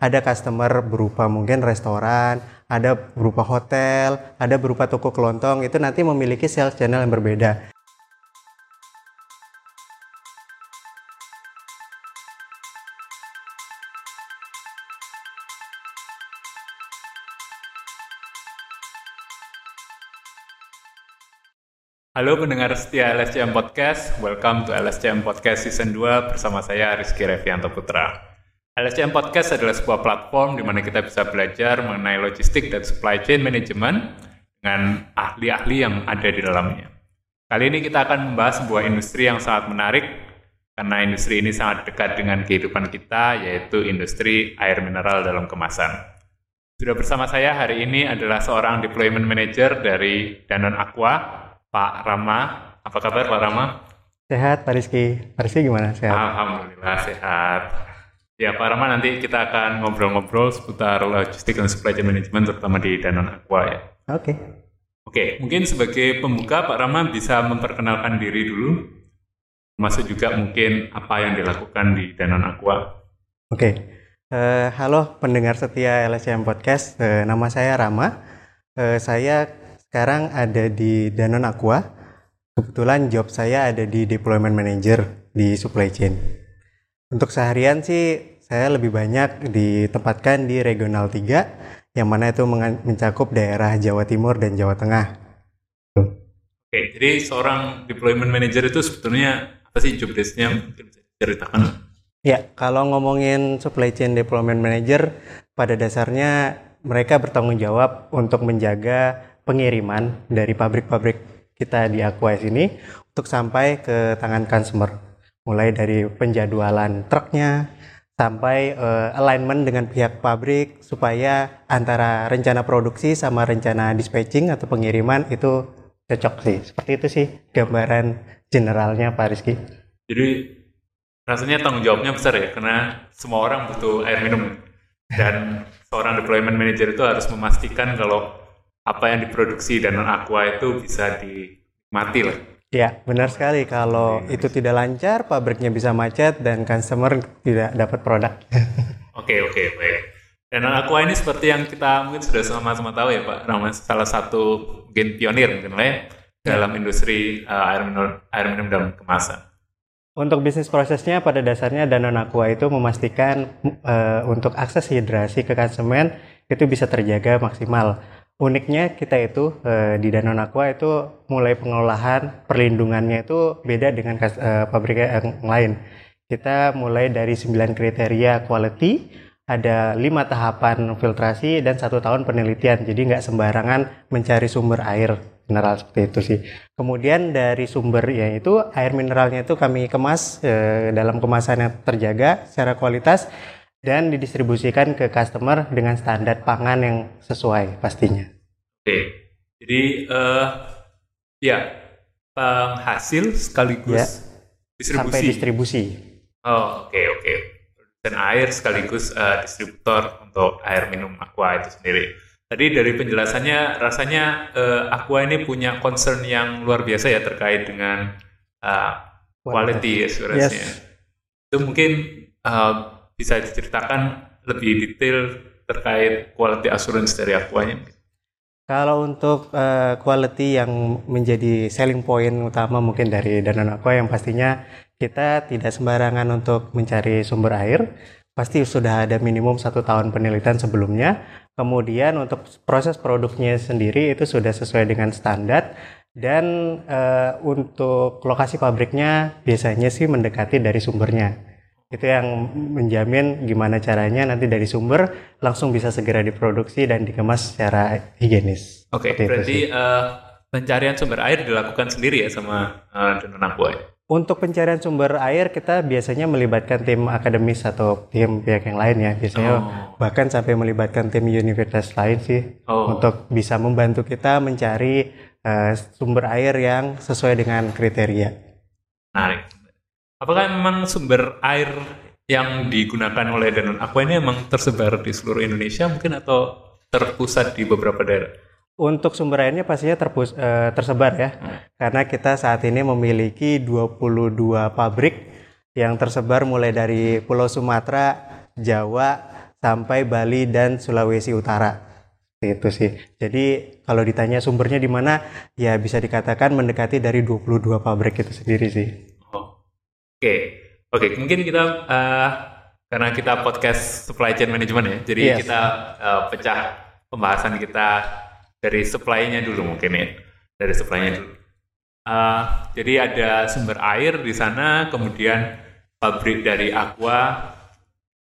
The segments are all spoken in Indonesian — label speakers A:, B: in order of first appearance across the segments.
A: Ada customer berupa mungkin restoran, ada berupa hotel, ada berupa toko kelontong. Itu nanti memiliki sales channel yang berbeda.
B: Halo pendengar setia LSCM Podcast, welcome to LSCM Podcast Season 2 bersama saya Rizky Revianto Putra. LSCM Podcast adalah sebuah platform di mana kita bisa belajar mengenai logistik dan supply chain management dengan ahli-ahli yang ada di dalamnya. Kali ini kita akan membahas sebuah industri yang sangat menarik karena industri ini sangat dekat dengan kehidupan kita yaitu industri air mineral dalam kemasan. Sudah bersama saya hari ini adalah seorang deployment manager dari Danone Aqua, Pak Rama. Apa kabar Pak Rama?
A: Sehat Pak Rizky. Pak Rizky gimana? Sehat?
B: Alhamdulillah sehat. Ya Pak Rama nanti kita akan ngobrol-ngobrol seputar logistik dan supply chain management terutama di Danone Aqua ya.
A: Oke.
B: Oke, mungkin sebagai pembuka Pak Rama bisa memperkenalkan diri dulu. Masuk juga mungkin apa yang dilakukan di Danone Aqua.
A: Oke. Eh, halo pendengar setia LSM Podcast. Eh, nama saya Rama. Eh, saya sekarang ada di Danone Aqua. Kebetulan job saya ada di deployment manager di supply chain. Untuk seharian sih saya lebih banyak ditempatkan di regional 3 yang mana itu mencakup daerah Jawa Timur dan Jawa Tengah.
B: Oke, jadi seorang deployment manager itu sebetulnya apa sih job desk-nya? Mungkin bisa diceritakan.
A: Ya, kalau ngomongin supply chain deployment manager pada dasarnya mereka bertanggung jawab untuk menjaga pengiriman dari pabrik-pabrik kita di Aquas ini untuk sampai ke tangan customer. Mulai dari penjadwalan truknya sampai eh, alignment dengan pihak pabrik supaya antara rencana produksi sama rencana dispatching atau pengiriman itu cocok sih. Seperti itu sih gambaran generalnya Pak Rizky.
B: Jadi rasanya tanggung jawabnya besar ya, karena semua orang butuh air minum. Dan seorang deployment manager itu harus memastikan kalau apa yang diproduksi dan aqua itu bisa dinikmati lah.
A: Ya, benar sekali. Kalau itu tidak lancar, pabriknya bisa macet dan customer tidak dapat produk.
B: Oke, oke, baik. Dan aqua ini seperti yang kita mungkin sudah sama-sama tahu ya Pak, Rama, salah satu mungkin pionir mungkin lah ya, dalam industri uh, air minum air minum dalam kemasan.
A: Untuk bisnis prosesnya pada dasarnya Danone Aqua itu memastikan eh, untuk akses hidrasi ke konsumen itu bisa terjaga maksimal. Uniknya kita itu eh, di Danone Aqua itu mulai pengolahan perlindungannya itu beda dengan eh, pabrik yang lain. Kita mulai dari 9 kriteria quality, ada lima tahapan filtrasi dan satu tahun penelitian. Jadi nggak sembarangan mencari sumber air mineral seperti itu sih. Kemudian dari sumber ya itu air mineralnya itu kami kemas eh, dalam kemasan yang terjaga secara kualitas dan didistribusikan ke customer dengan standar pangan yang sesuai pastinya.
B: Oke, jadi eh ya penghasil sekaligus
A: Ya,
B: distribusi.
A: Sampai distribusi.
B: Oh, oke oke. Produsen air sekaligus eh, distributor untuk air minum Aqua itu sendiri. Tadi dari penjelasannya rasanya eh, Aqua ini punya concern yang luar biasa ya terkait dengan eh, quality assurance-nya.
A: Yes.
B: Itu mungkin eh, bisa diceritakan lebih detail terkait quality assurance dari Aqua-nya.
A: Kalau untuk eh, quality yang menjadi selling point utama mungkin dari Danone Aqua yang pastinya kita tidak sembarangan untuk mencari sumber air. Pasti sudah ada minimum satu tahun penelitian sebelumnya. Kemudian untuk proses produknya sendiri itu sudah sesuai dengan standar. Dan eh, untuk lokasi pabriknya biasanya sih mendekati dari sumbernya. Itu yang menjamin gimana caranya nanti dari sumber langsung bisa segera diproduksi dan dikemas secara higienis.
B: Oke,
A: itu
B: berarti eh, pencarian sumber air dilakukan sendiri ya sama uh, Aqua ya?
A: Untuk pencarian sumber air kita biasanya melibatkan tim akademis atau tim pihak yang lain ya. Biasanya
B: Oh.
A: bahkan sampai melibatkan tim universitas lain sih
B: Oh.
A: untuk bisa membantu kita mencari eh, sumber air yang sesuai dengan kriteria.
B: Menarik. Apakah memang sumber air yang digunakan oleh Danone Aqua ini memang tersebar di seluruh Indonesia mungkin atau terpusat di beberapa daerah?
A: Untuk sumber airnya pastinya terpus- eh, tersebar ya. Karena kita saat ini memiliki 22 pabrik yang tersebar mulai dari Pulau Sumatera, Jawa, sampai Bali dan Sulawesi Utara. Itu sih. Jadi kalau ditanya sumbernya di mana, ya bisa dikatakan mendekati dari 22 pabrik itu sendiri sih.
B: Oh. Oke, oke. Mungkin kita uh, karena kita podcast supply chain management ya, jadi yes. kita uh, pecah pembahasan kita dari supply-nya dulu mungkin ya, dari supply-nya dulu. Uh, jadi ada sumber air di sana, kemudian pabrik dari Aqua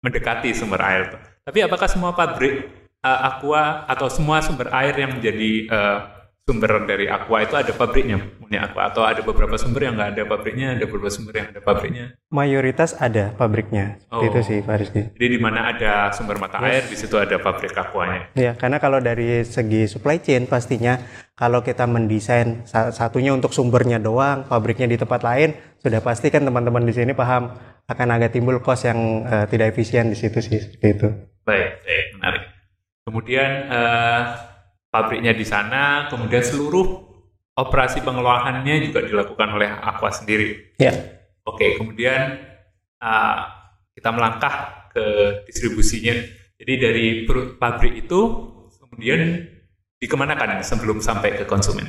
B: mendekati sumber air. Tapi apakah semua pabrik uh, Aqua atau semua sumber air yang menjadi uh, sumber dari Aqua itu ada pabriknya punya Aqua atau ada beberapa sumber yang nggak ada pabriknya, ada beberapa sumber yang ada pabriknya?
A: Mayoritas ada pabriknya. Oh. Itu sih Pak Rizky.
B: Jadi di mana ada sumber mata yes. air di situ ada pabrik Aquanya.
A: Ya, karena kalau dari segi supply chain pastinya kalau kita mendesain satunya untuk sumbernya doang, pabriknya di tempat lain, sudah pasti kan teman-teman di sini paham akan agak timbul cost yang uh, tidak efisien di situ sih seperti itu.
B: Baik, baik, menarik. Kemudian uh, pabriknya di sana, kemudian seluruh operasi pengelolaannya juga dilakukan oleh Aqua sendiri.
A: Ya.
B: Oke, kemudian uh, kita melangkah ke distribusinya. Jadi dari pabrik itu kemudian dikemanakan sebelum sampai ke konsumen?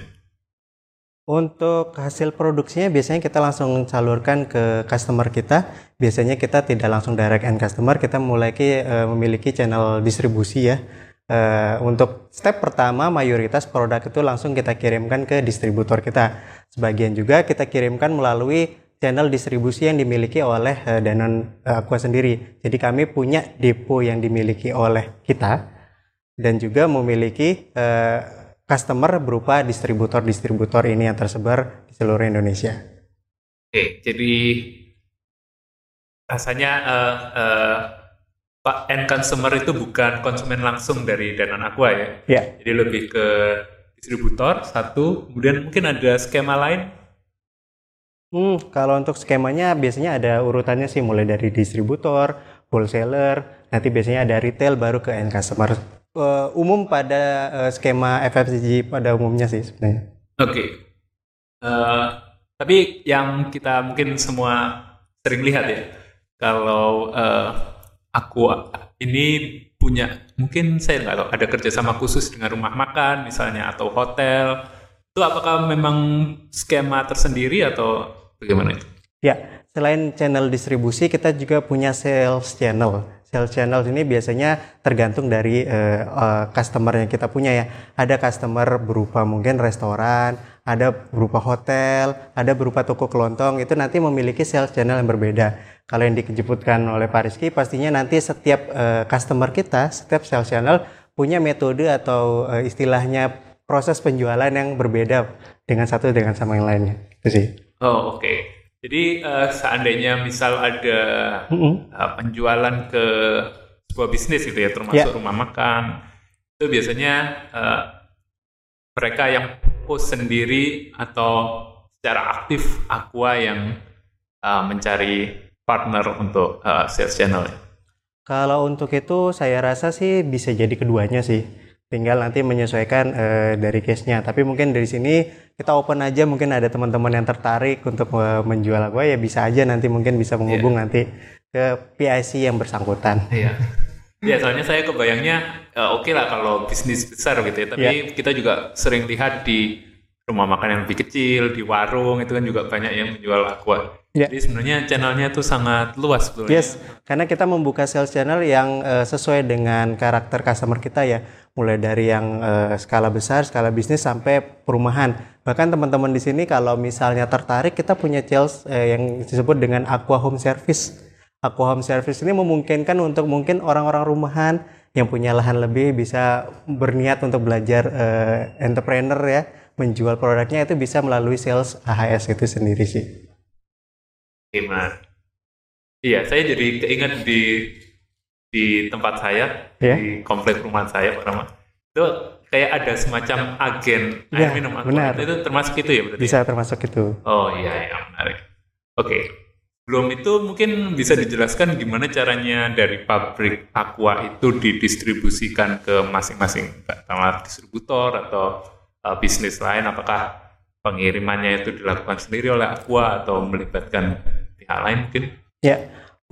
A: Untuk hasil produksinya biasanya kita langsung salurkan ke customer kita. Biasanya kita tidak langsung direct end customer, kita mulai ke, uh, memiliki channel distribusi ya Uh, untuk step pertama mayoritas produk itu langsung kita kirimkan ke distributor kita. Sebagian juga kita kirimkan melalui channel distribusi yang dimiliki oleh uh, Danone uh, Aqua sendiri. Jadi kami punya depo yang dimiliki oleh kita dan juga memiliki uh, customer berupa distributor-distributor ini yang tersebar di seluruh Indonesia.
B: Oke, jadi rasanya uh, uh, Pak end consumer itu bukan konsumen langsung dari Danone Aqua ya.
A: Yeah.
B: Jadi lebih ke distributor satu, kemudian mungkin ada skema lain.
A: Hmm, kalau untuk skemanya biasanya ada urutannya sih mulai dari distributor, wholesaler, nanti biasanya ada retail baru ke end customer. Uh, umum pada uh, skema FFCG pada umumnya sih sebenarnya.
B: Oke. Okay. Uh, eh, tapi yang kita mungkin semua sering lihat ya, kalau uh, aku ini punya mungkin saya nggak tahu ada kerjasama khusus dengan rumah makan misalnya atau hotel itu apakah memang skema tersendiri atau bagaimana itu?
A: Ya, selain channel distribusi kita juga punya sales channel. Sales channel ini biasanya tergantung dari uh, uh, customer yang kita punya ya. Ada customer berupa mungkin restoran, ada berupa hotel, ada berupa toko kelontong. Itu nanti memiliki sales channel yang berbeda kalau yang dijemputkan oleh Pak Rizky pastinya nanti setiap uh, customer kita, setiap sales channel punya metode atau uh, istilahnya proses penjualan yang berbeda dengan satu dengan sama yang lainnya. Itu sih.
B: Oh, oke. Okay. Jadi uh, seandainya misal ada mm -hmm. uh, penjualan ke sebuah bisnis gitu ya, termasuk yeah. rumah makan, itu biasanya uh, mereka yang post sendiri atau secara aktif Aqua yang uh, mencari partner untuk uh, sales channel?
A: Kalau untuk itu saya rasa sih bisa jadi keduanya sih. Tinggal nanti menyesuaikan uh, dari case-nya. Tapi mungkin dari sini kita open aja mungkin ada teman-teman yang tertarik untuk uh, menjual gue ya bisa aja nanti mungkin bisa menghubung yeah. nanti ke PIC yang bersangkutan.
B: Iya. Yeah. Ya, soalnya saya kebayangnya uh, oke okay lah kalau bisnis besar gitu ya, tapi yeah. kita juga sering lihat di rumah makan yang lebih kecil, di warung itu kan juga banyak yang menjual aqua. Yeah. Jadi sebenarnya channelnya itu sangat luas
A: sebetulnya. Yes, karena kita membuka sales channel yang uh, sesuai dengan karakter customer kita ya. Mulai dari yang uh, skala besar, skala bisnis sampai perumahan. Bahkan teman-teman di sini kalau misalnya tertarik kita punya sales uh, yang disebut dengan Aqua Home Service. Aqua Home Service ini memungkinkan untuk mungkin orang-orang rumahan yang punya lahan lebih bisa berniat untuk belajar uh, entrepreneur ya, menjual produknya itu bisa melalui sales AHS itu sendiri sih.
B: Gimana? Iya, saya jadi keinget di di tempat saya
A: yeah.
B: di komplek rumah saya Pak Rama. Itu kayak ada semacam agen
A: yeah, air minum benar.
B: Itu termasuk itu ya berarti?
A: Bisa termasuk itu.
B: Oh iya, iya menarik. Oke. Okay. Belum itu mungkin bisa dijelaskan gimana caranya dari pabrik aqua itu didistribusikan ke masing-masing sama distributor atau uh, bisnis lain apakah pengirimannya itu dilakukan sendiri oleh aqua atau melibatkan pihak lain mungkin?
A: Ya,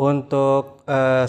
A: Untuk uh,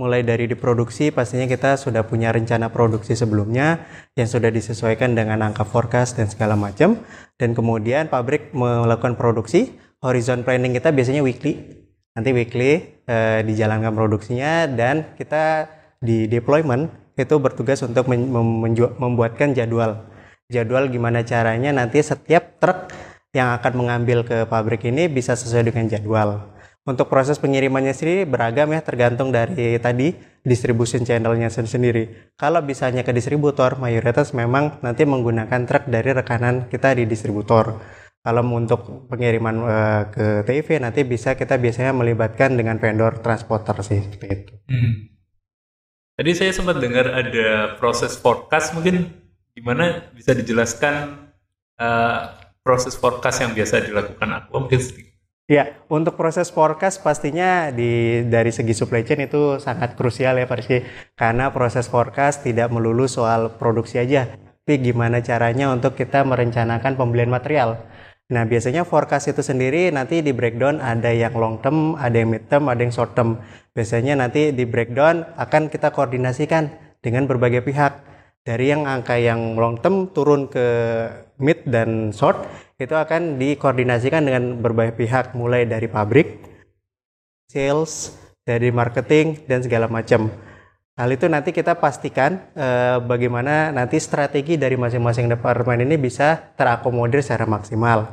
A: mulai dari diproduksi pastinya kita sudah punya rencana produksi sebelumnya yang sudah disesuaikan dengan angka forecast dan segala macam. Dan kemudian pabrik melakukan produksi horizon planning kita biasanya weekly. Nanti weekly uh, dijalankan produksinya dan kita di deployment itu bertugas untuk membuatkan jadwal jadwal gimana caranya nanti setiap truk yang akan mengambil ke pabrik ini bisa sesuai dengan jadwal untuk proses pengirimannya sendiri beragam ya tergantung dari tadi distribution channelnya sendiri. Kalau bisanya ke distributor, mayoritas memang nanti menggunakan truk dari rekanan kita di distributor. Kalau untuk pengiriman uh, ke TV nanti bisa kita biasanya melibatkan dengan vendor transporter sih seperti itu. Hmm.
B: Tadi saya sempat dengar ada proses forecast mungkin gimana bisa dijelaskan uh, proses forecast yang biasa dilakukan aku mungkin sedikit
A: Ya, untuk proses forecast pastinya di dari segi supply chain itu sangat krusial ya Rizky. Karena proses forecast tidak melulu soal produksi aja, tapi gimana caranya untuk kita merencanakan pembelian material. Nah, biasanya forecast itu sendiri nanti di breakdown ada yang long term, ada yang mid term, ada yang short term. Biasanya nanti di breakdown akan kita koordinasikan dengan berbagai pihak. Dari yang angka yang long term turun ke mid dan short, itu akan dikoordinasikan dengan berbagai pihak mulai dari pabrik, sales, dari marketing dan segala macam. Hal itu nanti kita pastikan eh, bagaimana nanti strategi dari masing-masing departemen ini bisa terakomodir secara maksimal.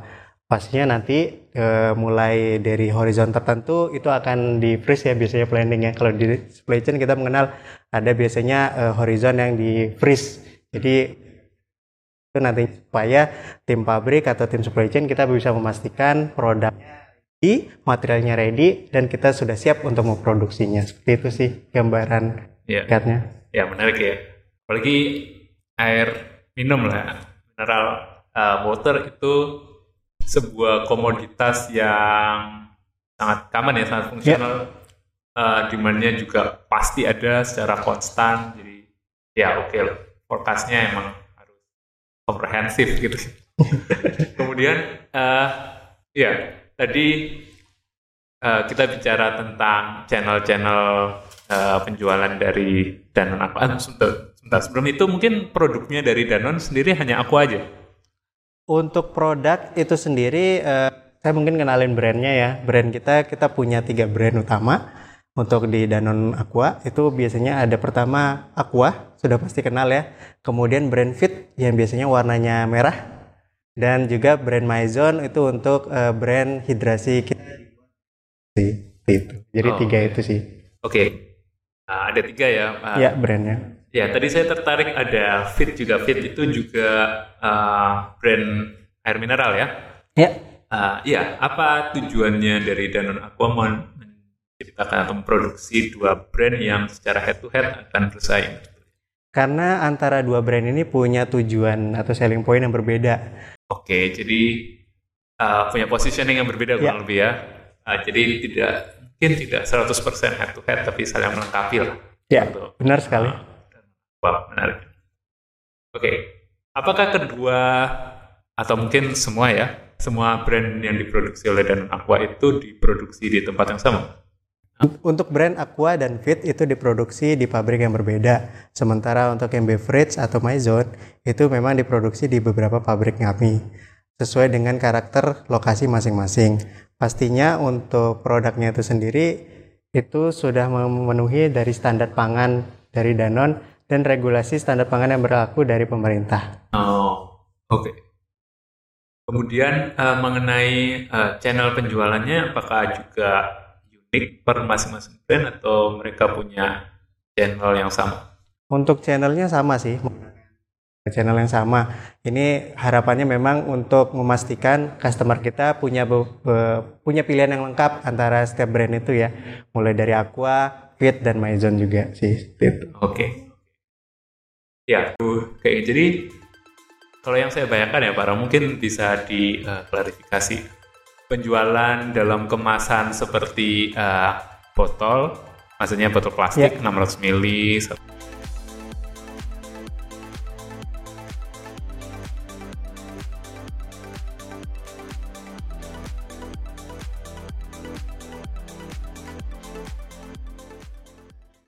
A: Pastinya nanti eh, mulai dari horizon tertentu itu akan di freeze ya biasanya planningnya. Kalau di supply chain kita mengenal ada biasanya eh, horizon yang di freeze. Jadi itu nanti supaya tim pabrik atau tim supply chain kita bisa memastikan produknya ready, materialnya ready dan kita sudah siap untuk memproduksinya. Seperti itu sih gambaran
B: ya. Ya menarik ya. Apalagi air minum lah, mineral uh, water itu sebuah komoditas yang sangat common ya, sangat fungsional. Ya. Uh, demandnya juga pasti ada secara konstan. Jadi ya oke okay lah. Forecastnya emang komprehensif gitu. Kemudian uh, ya tadi uh, kita bicara tentang channel-channel uh, penjualan dari Danon apa? Ah, sebentar, sebentar, sebelum itu mungkin produknya dari Danon sendiri hanya aku aja.
A: Untuk produk itu sendiri, uh, saya mungkin kenalin brandnya ya. Brand kita kita punya tiga brand utama untuk di Danon Aqua. Itu biasanya ada pertama Aqua sudah pasti kenal ya. Kemudian brand Fit yang biasanya warnanya merah. Dan juga brand Maison itu untuk uh, brand hidrasi kita. Itu. Jadi oh, tiga okay. itu sih.
B: Oke. Okay. uh, ada tiga ya
A: uh, ya brandnya
B: ya tadi saya tertarik ada Fit juga Fit itu juga uh, brand air mineral ya
A: ya
B: uh, ya apa tujuannya dari Danon Aqua menciptakan atau memproduksi dua brand yang secara head to head akan bersaing?
A: Karena antara dua brand ini punya tujuan atau selling point yang berbeda.
B: Oke, jadi uh, punya positioning yang berbeda kurang ya. lebih ya. Uh, jadi tidak mungkin tidak 100% head to head tapi saling melengkapi lah.
A: Ya, benar sekali. Uh,
B: wah, menarik. Oke, apakah kedua atau mungkin semua ya, semua brand yang diproduksi oleh Dan Aqua itu diproduksi di tempat yang sama?
A: Untuk brand Aqua dan Fit itu diproduksi di pabrik yang berbeda. Sementara untuk yang beverage atau Maison itu memang diproduksi di beberapa pabrik kami sesuai dengan karakter lokasi masing-masing. Pastinya untuk produknya itu sendiri itu sudah memenuhi dari standar pangan dari Danon dan regulasi standar pangan yang berlaku dari pemerintah.
B: Oh, oke. Okay. Kemudian uh, mengenai uh, channel penjualannya, apakah juga unik per masing-masing brand atau mereka punya channel yang sama?
A: Untuk channelnya sama sih, channel yang sama. Ini harapannya memang untuk memastikan customer kita punya be, be, punya pilihan yang lengkap antara setiap brand itu ya, mulai dari Aqua, Fit dan Maison juga sih.
B: Oke. Okay. Ya, kayak jadi kalau yang saya bayangkan ya Pak, mungkin bisa diklarifikasi. Uh, penjualan dalam kemasan seperti uh, botol, maksudnya botol plastik yeah. 600 ml